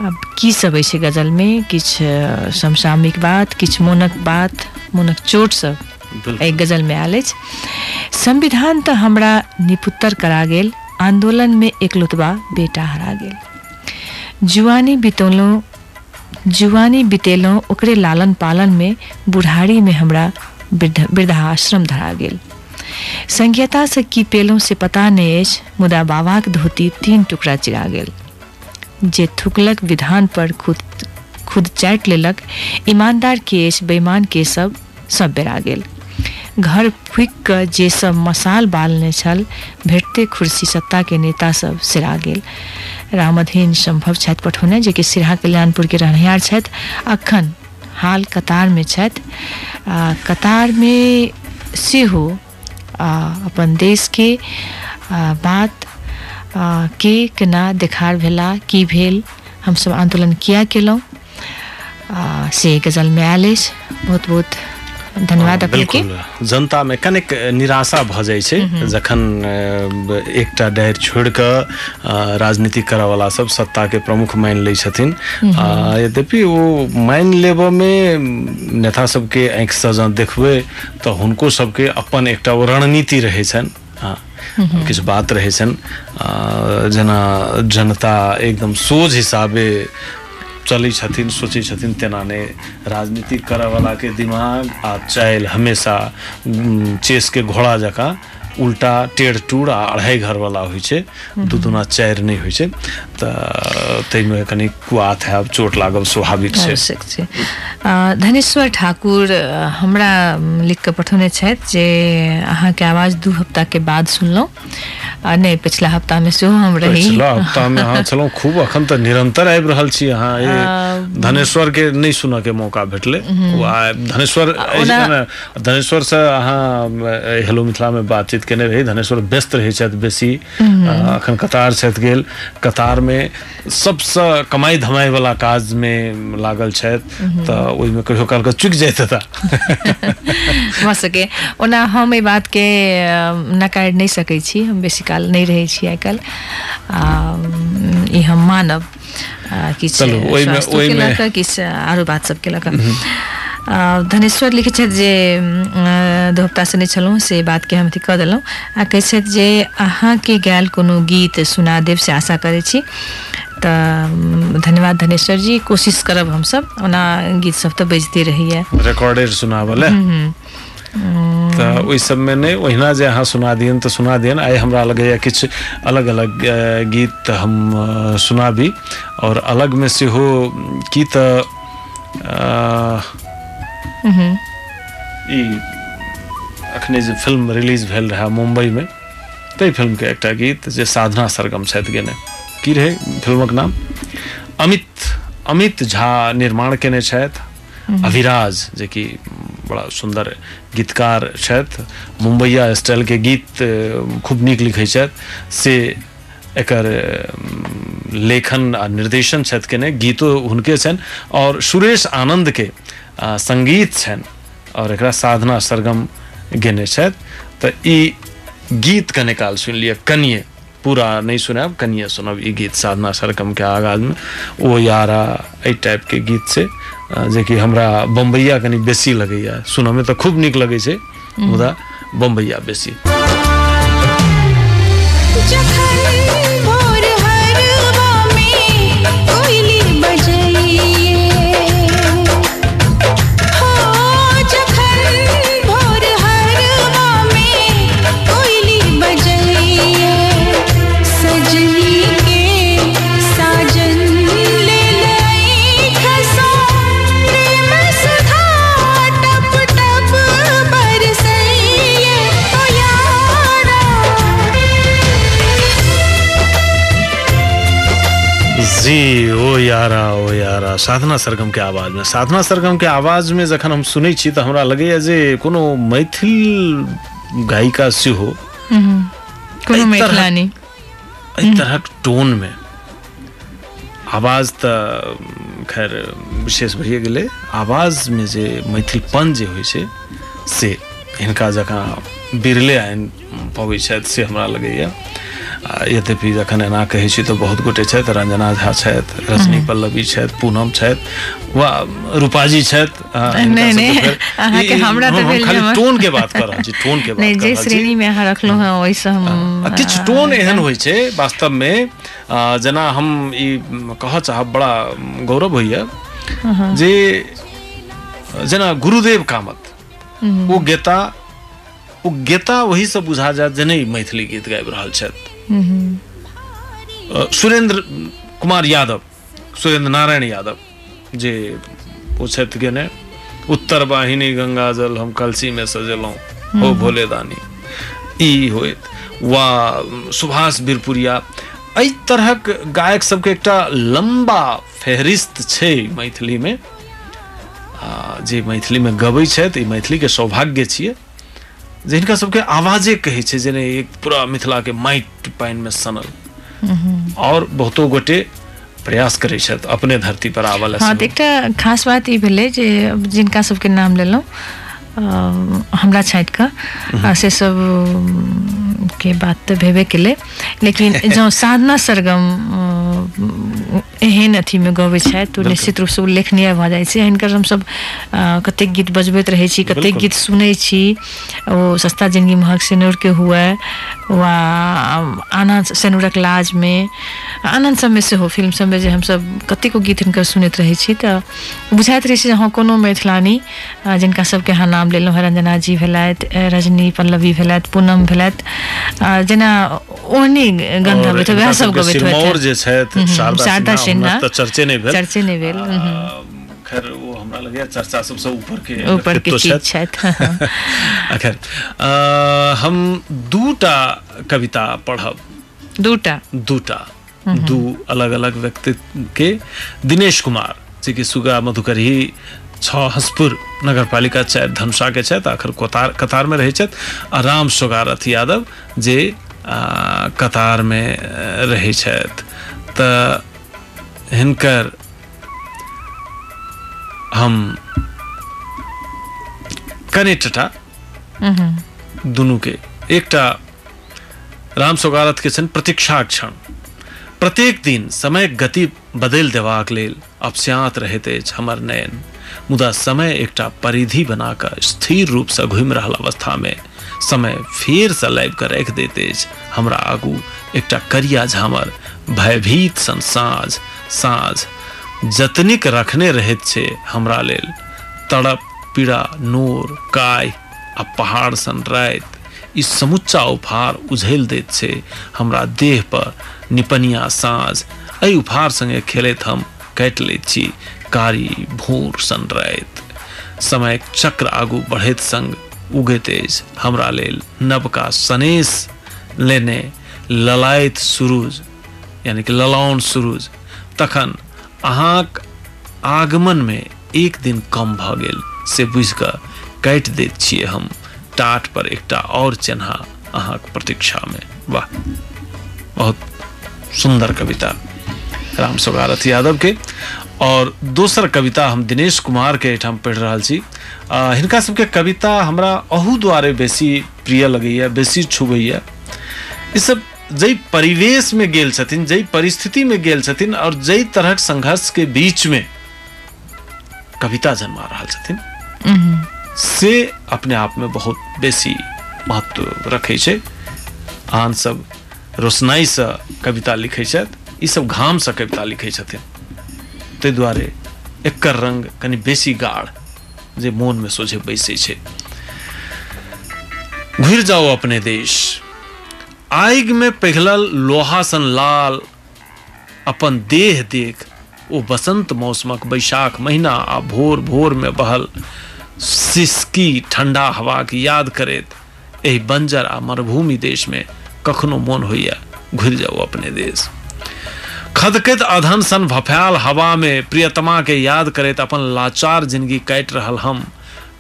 आब की सब अछि गजलमे? किछु समसामयिक बात किछु मोनक बात मोनक चोट सब एहि गजलमे आयल अछि। संविधान तऽ हमरा निपुत्तर करा गेल आंदोलनमे एकलुतबा बेटा हरा गेल। जुआनी बितौलहुँ जुआनी बितेलहुँ ओकरे लालन पालनमे बुढ़ारीमे हमरा वृद्ध वृद्धाश्रम धरा गेल। संज्ञता से की पेलहुँ से पता नहीं अछि मुदा बाबाक धोती तीन टुकड़ा चिरा गेल। जे थुकलक विधान पर खुद खुद चाटि लेलक, ईमानदार के बेईमान के सब सब बेरा गेल। घर फूक कऽ जे सब मसाल बालने छल भेटते खुर्सी सत्ता के नेता सब सिरा गेल। रामधीन सम्भव छथि पठौने जे कि सिरहा कल्याणपुर के रहनिहार छथि। अखन हाल कतार में कतार में अपन देश के आ, बात के केना देखार भेला की भेल हमसब आंदोलन किया केलहुँ। से गज़ल में आयल अछि। बहुत बहुत धन्यवाद जनता में कनेक निराशा भऽ जाइ छै जखन अ, एकटा डारि छोड़ि कऽ राजनीति करऽ वाला सब सत्ता के प्रमुख मानि लै छथिन। आ, यद्यपि ओ मानि लेबऽ में नेता सबके आँखि सँ जँ देखबै तऽ हुनको सबके अपन एकटा ओ रणनीति रहै छनि। हाँ किछु बात रहै छनि। जेना जनता एकदम सोझ हिसाबे चलै छथिन सोचै छथिन तेना नहि राजनीति करयवला के दिमाग आ चालि हमेशा चेस के घोड़ा जकाँ उल्टा टेढ़ टूढ़ आ अढ़ाई घरवला होइ छै दू चार चारि नहि होइ छै। ताहिमे कनि कुआत हैब चोट लागब स्वाभाविक छै। आवश्यक छै। धनेश्वर ठाकुर हमरा लिख कऽ पठौने छथि जे अहाँके आवाज़ दू हफ़्ता के बाद सुनलहुँ आ नहि पिछला हफ़्ता में सेहो हम रही। पिछला हफ़्ता में अहाँ छलहुँ खूब अखन तऽ निरंतर आबि रहल छी अहाँ। ई धनेश्वर के नहि सुनऽ के मौका भेटलै। आ धनेश्वर धनेश्वर से अहाँ हेलो मिथिला में बातचीत केने रही। धनेश्वर व्यस्त रहै छथि बेसी। अखन कतार छथि गेल। कतार में सबसँ कमाई धमाई वाला काज में लागल छथि तऽ ओहिमे कहियो काल के चुकि जाइत हेता। भऽ सके। ओना हम एहि बात के नकार नहि सकै छी। हम बेसी काल नहि रहै छी आइ काल्हि। ई हम मानब। किछु लऽ कऽ किछु आरो बात सबके लऽ कऽ। धनेश्वर लिखै छथि जे अ, दू हफ़्ता से नहि छलहुँ से बातके हम अथी कऽ देलहुँ। आ कहै छथि जे अहाँके गायल कोनो गीत सुना देब से आशा करै छी। तऽ धन्यवाद धनेश्वर जी कोशिश करब हमसब। ओना गीत सब तऽ बजिते रहैए। रिकॉर्डेड है तऽ ओहि सबमे नहि ओहिना जे अहाँ सुना दियन तऽ सुना दियन। आइ हमरा लगैए किछु अलग अलग गीत हम सुनाबी। और अलग में सेहो की तऽ अ, ई अखने जे फ़िल्म रिलीज़ भेल रहै मुंबई में ताहि फ़िल्म के एकटा गीत जे साधना सरगम छथि गेने। की रहै फिल्मक नाम? अमित अमित झा निर्माण केने छथि। अभिराज जे कि बड़ा सुंदर गीतकार मुंबईया स्टाइल के गीत खूब नीक लिखै से एकर अ, लेखन आ निर्देशन छथि केने गीतो हुनके छनि और सुरेश आनंद के संगीत और एकरा साधना सरगम गेने ई गीत कने काल सुनि लिअ कनिए पूरा नहीं सुनाब कनिए सुनब ई गीत साधना सरगम के आगाज़ में ओ यारा टाइप के गीत छै अ, जे कि हमरा बम्बैया कनि बेसी लगैए सुनऽ में तऽ खूब नीक लगै छै मुदा बम्बैया बेसी। जी ओ यारा ओ यारा। साधना सरगम के आवाज़ में। साधना सरगम के आवाज़ में जखन हम सुनै छी तऽ हमरा लगैया जे कोनो मैथिल गायिका सेहो कोनो तरह- मैथिलानी। एहि तरहक टोन में आवाज़ तऽ खैर विशेष भइए गेलै। आवाज़ में जे मैथिलपन जे होइ छै से हिनका जकाँ बिरले आनि पबै छथि से हमरा लगैया। यद्यपि जखन एना कहै छी तऽ बहुत गोटे छथि रंजना झा छथि रजनी पल्लवी छथि पूनम छथि वा रूपाजी छथि टोन के बात कर रहल छी टोन के बात जे श्रेणी में अहाँ रखलहुँ हैं ओहिसँ हम किछु टोन एहन होइ छै वास्तव में आ, जेना हम ई कहऽ चाहब बड़ा गौरव होइए जे जेना गुरुदेव कामत ओ गेता ओ गेता वही से बुझा जायत जे नहि मैथिली गीत गाबि रहल छथि। सुरेंद्र कुमार यादव सुरेंद्र नारायण यादव जे ओ छथि गेने उत्तर वाहिनी गंगा जल हम कलसी में सजेलहुँ हो भोले दानी। ई होइत वा सुभाष बिरपुरिया एहि तरहक गायक सबके एकटा लंबा फेहरिस्त छै मैथिलीमे। जे मैथिलीमे गबै छथि ई मैथिलीके सौभाग्य छियै। जे हिनका सबके आवाजे कहै छै जेना एक पूरा मिथिलाके माटि पानिमे सनल। और बहुतो गोटे प्रयास करै छथि अपने धरती पर आबऽ लए हाँ। तऽ एकटा खास बात ई भेलै जे जिनका सबके नाम लेलहुँ हमरा छाँटिकऽ आ से सब के बात तऽ भेबे केलै लेकिन जँ साधना सरगम एहन अथीमे गबै छथि तऽ निश्चित रूपसँ उल्लेखनीय भऽ जाइ छै। हिनकर हमसब अ, कतेक गीत बजबैत रहै छी कतेक गीत सुनै छी ओ सस्ता ज़िंदगी महक सिनुरके हुए वा आनन्द सिनुरक लाजमे आनन्द सबमे सेहो फ़िल्म सबमे जे हमसब कतेको गीत हिनकर सुनैत रहै छी तऽ बुझाइत रहै छै जे हँ कोनो मैथिलानी जिनका सबके अहाँ नाम लेलहुँ हँ रंजना जी भेलथि रजनी पल्लवी भेलथि पूनम भेलथि जेना ओहनी और अबैत वएह सब गबैत जे छथि शारदा शारदा सिन्हा तऽ चर्चे नहि भेल चर्चे भेल हम्म। खैर वो हमरा लगैया चर्चा सबसँ ऊपर के ऊपर के चीज़ छथि आ, खैर हम दूटा कविता पढ़ब। दूटा। दूटा। दू अलग अलग व्यक्ति के। दिनेश कुमार जे कि सुगा मधुकरही छ हसपुर नगर पालिका चारि धनुषा के छथि आखिर कतार कतार में रहै छथि आ राम सोगारथ यादव जे आ, कतार में रहै छथि तऽ हिनकर हम कने टटा दुनू के। एकटा राम सोगारथ के छनि प्रतीक्षा क्षण। प्रत्येक दिन समय गति बदलि देबाक लेल अपस्यात रहैत अछि हमर नयन। मुदा समय एकटा परिधि बना कऽ स्थिर रूपसँ घुमि रहल अवस्थामे समय फेर से लाबि कऽ राखि दैत अछि। हमरा आगू एकटा करिया झामर भयभीत सन साँझ साँझ जतनिक रखने रहैत छै हमरा लेल, तड़प, पीड़ा, नोर, काय आ पहाड़ सन राति ई समुच्चा उफार उझैल दैत छै हमरा देह पर निपनिया साँझ एहि उपहार संगे खेलैत हम काटि लैत छी कारी भूर सन राति समय चक्र आगू बढ़ैत संग उगैत अछि हमरा लेल नवका सनेश लेने ललायत सुरूज यानी कि ललाउन सुरूज तखन अहाँक आगमनमे एक दिन कम भऽ से बुझि काटि दैत हम। टाट पर एकटा और चिन्हा अहाँक प्रतीक्षामे। वाह बहुत सुंदर कविता। राम सोगारथ यादव के और दोसर कविता हम दिनेश कुमार के एहिठाम पढ़ि रहल छी। आ, सबके कविता हमरा अहू दुआरे बेसी प्रिय लगैया बेसी छुबैया। ई सब जै परिवेश में गेल छथिन जै परिस्थिति में गेल छथिन और जै तरहक संघर्ष के बीच में कविता जन्मा रहल छथिन। से अपने आप में बहुत बेसी महत्व रखै छै। आन सब रोशनाइसँ कविता लिखै छथि ई सब घामसँ कविता लिखै छथिन। ताहि दुआरे एकर रंग कनि बेसी गाढ़ जे मोनमे सोझे बैसै छै। घुरि जाओ अपने देश। आगि में पिघलल लोहा सन लाल, अपन देह देख, ओ बसंत मौसमक बैशाख महीना आ भोर भोर में बहल, सिसकी ठंडा हवा के याद करैत। एहि बंजर आ मरुभूमि देश में कखनो मोन होइया, घुरि जाओ अपने देश। खदकैत अधन सन भफायल हवा में प्रियतमा के याद करैत अपन लाचार ज़िंदगी काटि रहल हम।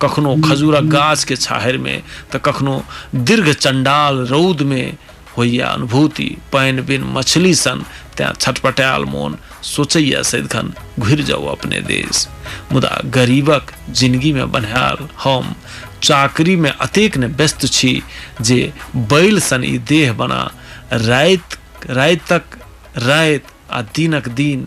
कखनो खजूरक गाछ के छाहरि में तऽ कखनो दीर्घ चंडाल रौद में होइया अनुभूति, पानि बिन मछली सन तैं छटपटायल मोन, सोचैया सदिखन घुरि जाओ अपने देश। मुदा गरीबक ज़िंदगी में बन्हायल हम, चाकरी में अतेक ने व्यस्त छी, जे बैल सन ई देह बना राति राति तक राति आ दिनक दिन।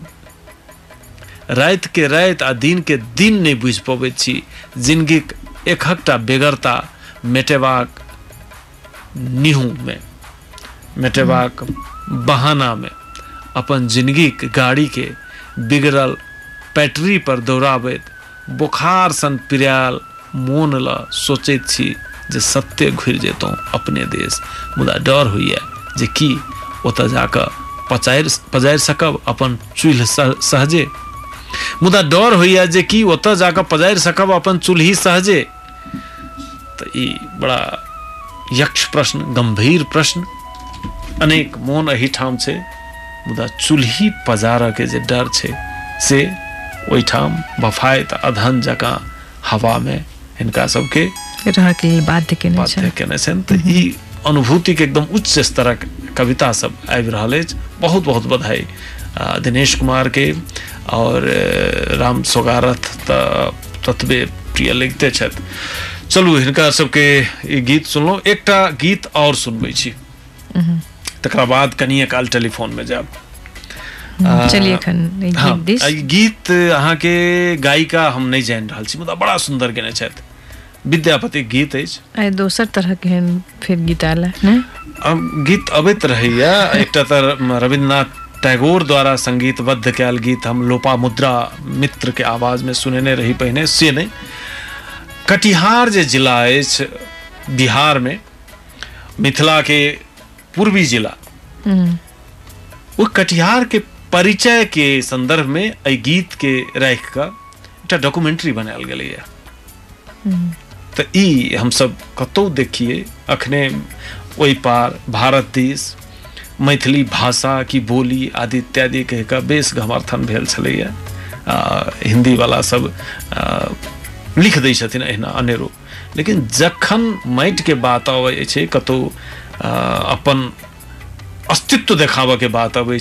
राति के राति आ दिन के दिन नहि बुझि पबैत छी, जिंदगीक एकहकटा बेगरता मेटेबाक निहू में। मेटेबाक बहाना में अपन ज़िंदगी गाड़ी के बिगड़ल बैटरी पर दौड़ाबैत बुखार सन पिरायल मोन ल सोचैत जे सत्य घुरि जेतौं अपने देश। मुदा डर होइया जे की ओतऽ जाकऽ पजारि सकब अपन चूल्हि सह- सहजे। मुदा डर होइया जे कि ओतऽ पजारि सकब अपन चूल्ही सहजे। तऽ ई बड़ा यक्ष प्रश्न, गंभीर प्रश्न। अनेक मोन एहिठाम छै मुदा चूल्ही पजारऽ के जे डर छै से ओहिठाम बफायत अधन जकाँ हवामे हिनका सबके रह के बाध्य केने बाध्य केने छनि। तऽ ई अनुभूतिके एकदम उच्च स्तरक कविता सब आबि रहल अछि। बहुत बहुत बधाई। दिनेश कुमार के और राम सोगारथ तऽ ततबे प्रिय लिखते छथि। चलू हिनका सबके ई गीत सुनलहुँ। एकटा गीत और सुनबै छी। तकरा बाद कनिए काल टेलीफोन में जायब चलिए एखन एक हाँ, गीत अहाँके गायिका हम नहि जानि रहल छी मुदा बड़ा सुन्दर गेने छथि। विद्यापति गीत अछि। आइ दोसर तरह के एहन फिर गीत आयल है, गीत अबैत रहैया एकटा तऽ रविन्द्रनाथ टैगोर द्वारा संगीतबद्ध कयल गीत हम लोपा मुद्रा मित्र के आवाज़ में सुनेने रही पहिने से नहीं। कटिहार जे जिला अछि बिहार में मिथिला के पूर्वी जिला। ओ कटिहार के परिचय के संदर्भ में एहि गीत के राखि कऽ एकटा डॉक्यूमेंट्री बनायल गेलैया तऽ ई हमसब कतौ देखिए अखने ओहि पार भारत दिस मैथिली भाषा की बोली आदि इत्यादि कहि कऽ बेस गमर्थन भेल हिंदी वाला सब आ, लिख दै छथिन एहिना अनेरो। लेकिन जखन माटि के बात अबै छै अपन अस्तित्व देखाबऽ के बात अबै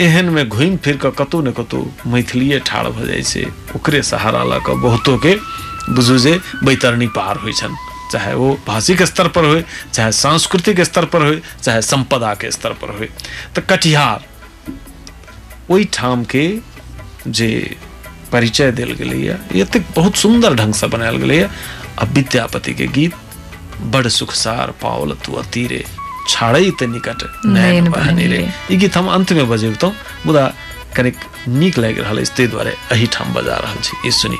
एहन में घुमि फिर कऽ कतौ ने कतौ मैथिलीए ठाढ़ भऽ जाइ छै। ओकरे सहारा लऽ कऽ बहुतो के बुझू जे बैतरणी पार छनि। चाहे वो भाषिक स्तर पर होय, चाहे सांस्कृतिक स्तर पर होय, चाहे संपदा के स्तर पर होय। तऽ कटिहार के जे परिचय देल गेलैया, एतेक बहुत सुंदर ढंग से बनायल गेलैया। आ विद्यापति के गीत बड़ सुखसार पावल तू तीरे छाड़ै ते निकट नयन बहनी रे। ई गीत हम अंत में बजेबतौ मुदा कनिक नीक लागि रहल अछि ताहि दुआरे एहिठाम बजा रहल छी। ई सुनी।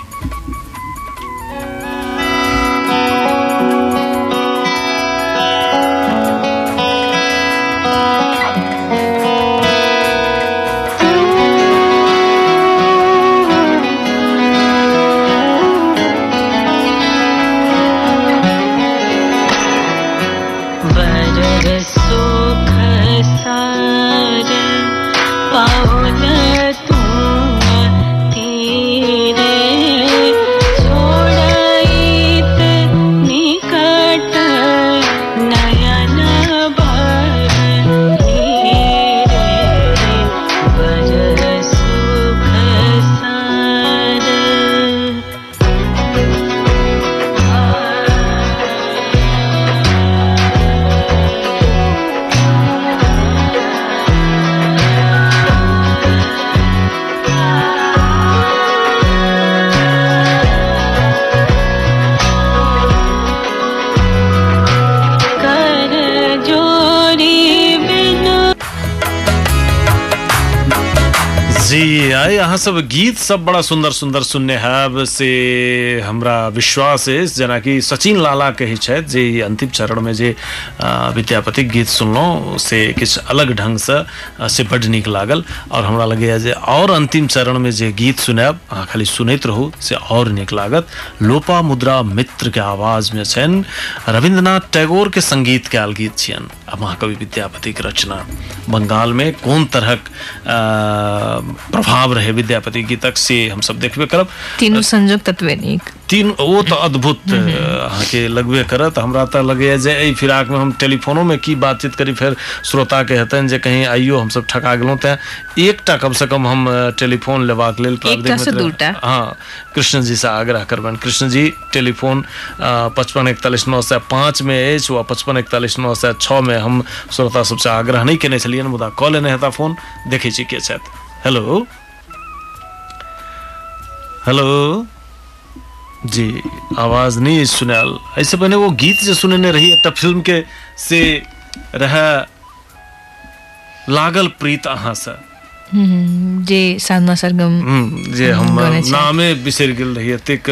सब बड़ा सुंदर सुंदर सुनने हैब से हमरा विश्वास अछि, जेनाकि सचिन लाला कहै छथि, जे अंतिम चरण में जे विद्यापतिक गीत सुनलहुँ, से किछु अलग ढंग से बड्ड नीक लागल। और हमरा लगैया जे और अंतिम चरण में जे गीत सुनायब, अहाँ खाली सुनैत रहू, से और नीक लागत। लोपा मुद्रा मित्र के आवाज़ में छनि, रविन्द्रनाथ टैगोर के संगीत कयल गीत छियनि। महाकवि विद्यापति की रचना। बंगाल में कौन तरह प्रभाव रहे? विद्यापति गीतक से हम सब देखे करब। तीनों संजोग तत्व नीक। तीन वो तो अद्भुत अहाँके लगबे करत हमरा तऽ लगैए जे एहि फिराक में हम टेलीफोनो में की बातचीत करी फेर श्रोता के हेतनि जे कहीं आइयो हमसब ठका गेलहुँ तेँ एकटा कम से कम हम टेलीफोन लेबाक लेल से दूटा। हाँ कृष्ण जी से आग्रह करबनि। कृष्ण जी टेलीफोन पचपन इकतालीस नौ सए पाँच में अछि वा पचपन इकतालीस नौ सए छओ में हम श्रोता सबसे आग्रह नहि केने छलियनि मुदा कऽ लेने हेता फ़ोन देखै छी के छथि। हेलो? हेलो? जी आवाज़ नहीं सुनाल। ऐसे पहले वो गीत जो सुनने रही एकटा फ़िल्म के से रह लागल प्रीत अहाँ से। हम्म, जे साधना सरगम। हम्म, जे हम नामे बिसरि गेल रही एतेक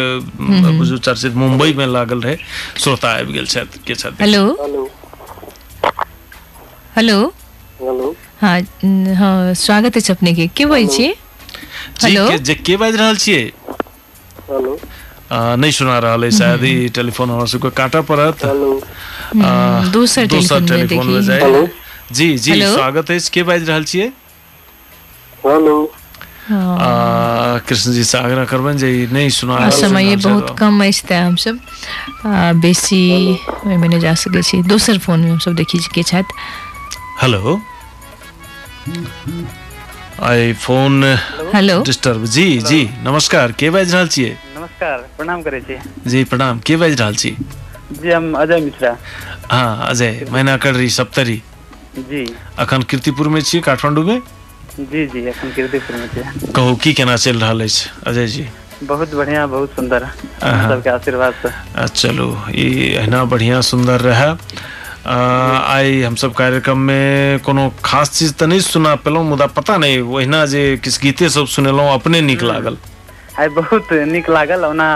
बुझू चर्चित मुंबई में लागल रहे श्रोता आबि गेल छथि के छथि? हेलो। हेलो। हेलो। हेलो। हाँ हाँ स्वागत अछि अपने के के बोलै छी? जी हेलो? के जे के बाजि रहल छियै? हेलो। नहीं सुना रहा है शायद ई टेलीफोन हमरा सबके काटा पड़त आ, दोसर टेलीफोन में टेलीफोन में जाए। जी जी स्वागत है के बाजि रहल छियै? हेलो। हाँ। कृष्ण जी से आग्रह करबनि जे नहीं सुना आ, समय बहुत कम अछि तेँ हमसब आ, बेसी नहि जा सकै छी। दोसर फोनमे हमसब देखी के छथि हेलो। आई फ़ोन हेलो। डिस्टर्ब जी जी नमस्कार के बाजि रहल छियै? नमस्कार प्रणाम करै छी। जी प्रणाम। के बाजि रहल छी? जी हम अजय मिश्रा। हाँ अजय मैना करी सप्तरी। जी। अखन कीर्तिपुर में छियै काठमांडू में जी जी एखन कीर्तिपुर में छी। कहू की केना चलि रहल अछि अजय जी? बहुत बढ़िया बहुत सुंदर अहाँ। सबके आशीर्वाद से। चलू ई अहिना बढ़िया सुंदर रहे। आ, आइ हमसब कार्यक्रम में कोनो खास चीज़ तऽ नहि सुना पेलहुँ मुदा पता नहि ओहिना जे किछु गीते सब सुनेलहुँ अपने नीक लागल। आइ बहुत नीक लागल। ओना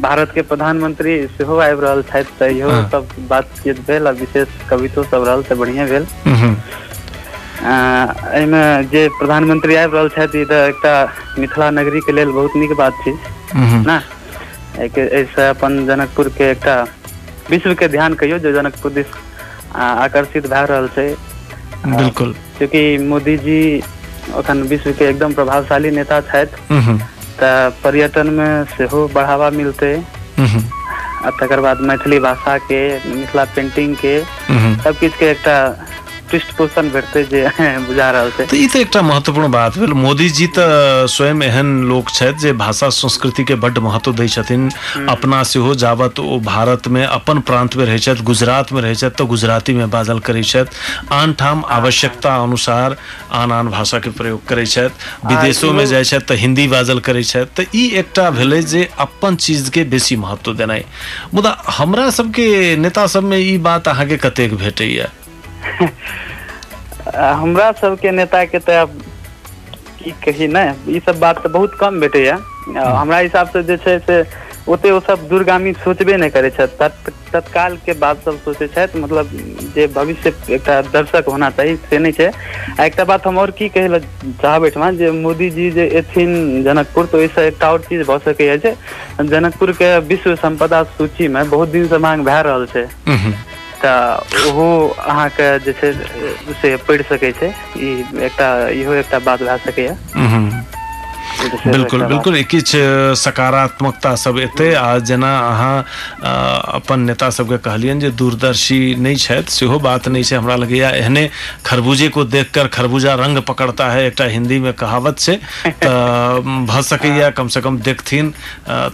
भारत के प्रधानमंत्री सेहो आबि रहल छथि तऽ इहो हाँ। सब बातचीत भेल आ विशेष कवितो सब रहल तऽ बढ़िया भेल। हम्म, एहिमे जे प्रधानमंत्री आबि रहल छथि ई तऽ एकटा मिथिला नगरी के लेल बहुत नीक बात छै। हम्म, ना? एहिके एहिसँ अपन जनकपुर के एकटा विश्व के ध्यान कहियो जे जनकपुर दिस आकर्षित भए रहल छै। बिल्कुल। क्योंकि मोदी जी अखन विश्व के एकदम प्रभावशाली नेता छथि। तऽ पर्यटन में सेहो बढ़ावा मिलते। तक आ तकर बाद मैथिली भाषा के मिथिला पेंटिंग के। सब किस के एकटा पृष्ठपोषण भेटतै जे बुझा रहल छै। तऽ ई तऽ एकटा महत्वपूर्ण बात भेल। मोदी जी तऽ स्वयं एहन लोक छथि जे भाषा संस्कृति के बड्ड महत्व दै छथिन। अपना सेहो जाबत ओ भारत में अपन प्रांत में रहै छथि गुजरात में रहै छथि तऽ गुजराती में बाजल करै छथि। आन ठाम आवश्यकता अनुसार आन आन भाषा के प्रयोग करै छथि। विदेशो में जाइ छथि तऽ हिंदी बाजल करै छथि। तऽ ई एकटा भेलै जे अपन चीज़ के बेसी महत्व देनाइ। मुदा हमरा सबके नेता सब में ई बात अहाँके कतेक भेटैया हमरा सबके नेता के तऽ आब की कही ने? ई सब बात तऽ बहुत कम भेटैया। आ, हमरा हिसाब से जे छै से ओते ओ सब दूरगामी सोचबे नहि करै छथि। तत्- तत्काल के बात सब सोचै छथि। मतलब जे भविष्य एकटा दर्शक होना चाही से नहि छै। आ एकटा बात हम और की कहै लए चाहब एहिठमा जे मोदी जी जे एथिन जनकपुर तऽ ओहिसँ एकटा और चीज़ भऽ सकैए जे जनकपुर के विश्व संपदा सूची में बहुत दिन से मांग भए रहल छै। हम्म, तऽ ओहो अहाँके जे छै से पढ़ि सकै छै। बात भए बिल्कुल बिल्कुल एक किछु सकारात्मकता सब एते आ जेना अहाँ अपन नेता सबके कहलियनि जे दूरदर्शी नहीं छथि सेहो बात नहीं छै हमरा लगैया एहने खरबूजे को देखकर खरबूजा रंग पकड़ता है एकटा हिंदी में कहावत छै तऽ भऽ सकैया कम से कम देखथिन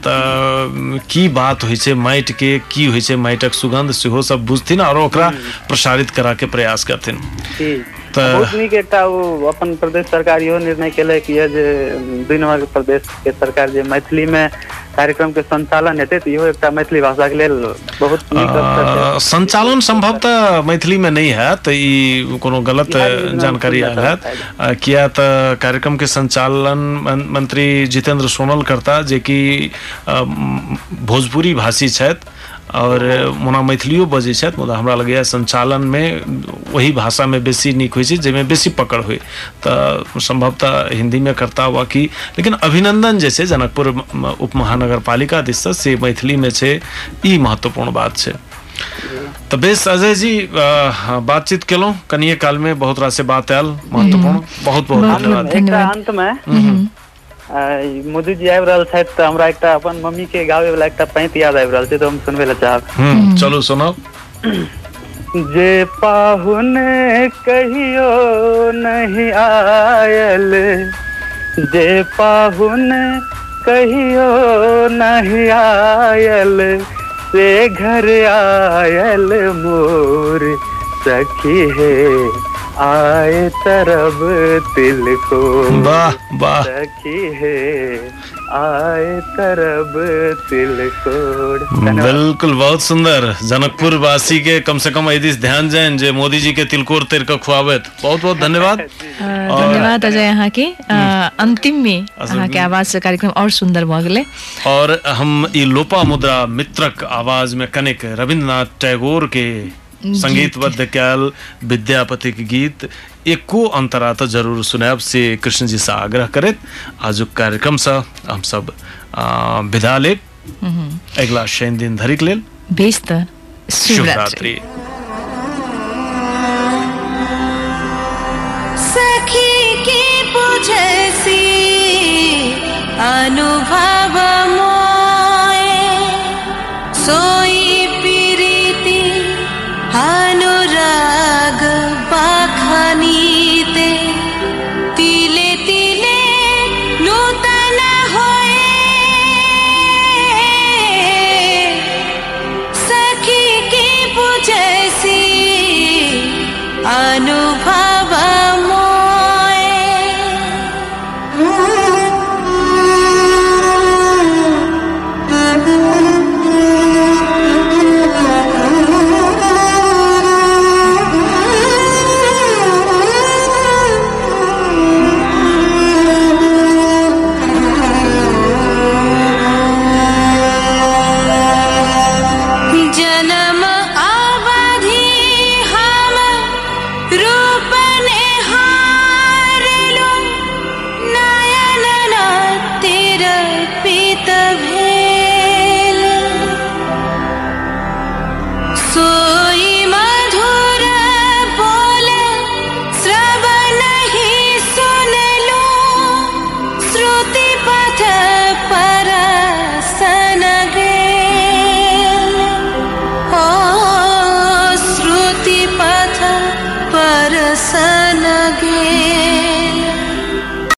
तऽ की बात होइ छै माटि के की होइ छै माटिक सुगंध सेहो सब बुझथिन और ओकरा प्रसारित करा के प्रयास करथिन। बहुत नीक एकटा ओ अपन प्रदेश सरकार इहो निर्णय केलक यऽ जे के प्रदेश के सरकार जे मैथिली में कार्यक्रम के संचालन हेतै तऽ इहो एकटा मैथिली भाषा के लेल बहुत नीक अवसर छै। संचालन संभवतः मैथिली में नहीं है तो ई कोनो गलत जानकारी आयल है किया तऽ कार्यक्रम के संचालन मंत्री जितेंद्र सोनल करता जे कि भोजपुरी भाषी छथि और ओना मैथिलियो बजै छथि मुदा हमरा लगैया संचालन में वही भाषा में बेसी नीक होइ छै जाहिमे बेसी पकड़ होइ। तऽ संभवतः हिंदी में करता हुआ कि लेकिन अभिनंदन जे छै जनकपुर म- उप महानगर पालिका दिससँ से मैथिली में छै ई महत्वपूर्ण बात छै। तऽ बेस अजय जी बातचीत केलहुँ कनिए काल में बहुत रास से बात आयल महत्वपूर्ण बहुत बहुत बहुत धन्यवाद। अंत में। मोदी जी आबि रहल छथि तऽ हमरा एकटा अपन मम्मी के गावे वाला एकटा पैंत याद आबि रहल छै तऽ हम सुनबे लए चाहब। हम्म, चलू सुनाओ जे पाहुन कहियो नहीं आयल जे पाहुन कहियो नहीं आयल से घर आयल मोर। सखी है आए तरब तिल को वाह वाह। सखी है आए तरब बिल्कुल बहुत सुंदर। जनकपुर वासी के कम से कम दिस ध्यान जाइन जे मोदी जी के तिलकोर तर के खुआबैत बहुत बहुत धन्यवाद। धन्यवाद अजय अहाँके अ, अंतिम में अहाँके आवाज़ से कार्यक्रम और सुंदर भऽ गेलै और हम ई लोपा मुद्रा मित्रक आवाज़ में कनिक रविन्द्रनाथ टैगोर के संगीतबद्ध कैल विद्यापति के गीत एको अंतरा तो जरूर सुनाब से कृष्ण जी से आग्रह करत। आज कार्यक्रम से हम सब विदा ले अगला शनि दिन धरिक लेल। शुभ शिवरात्रि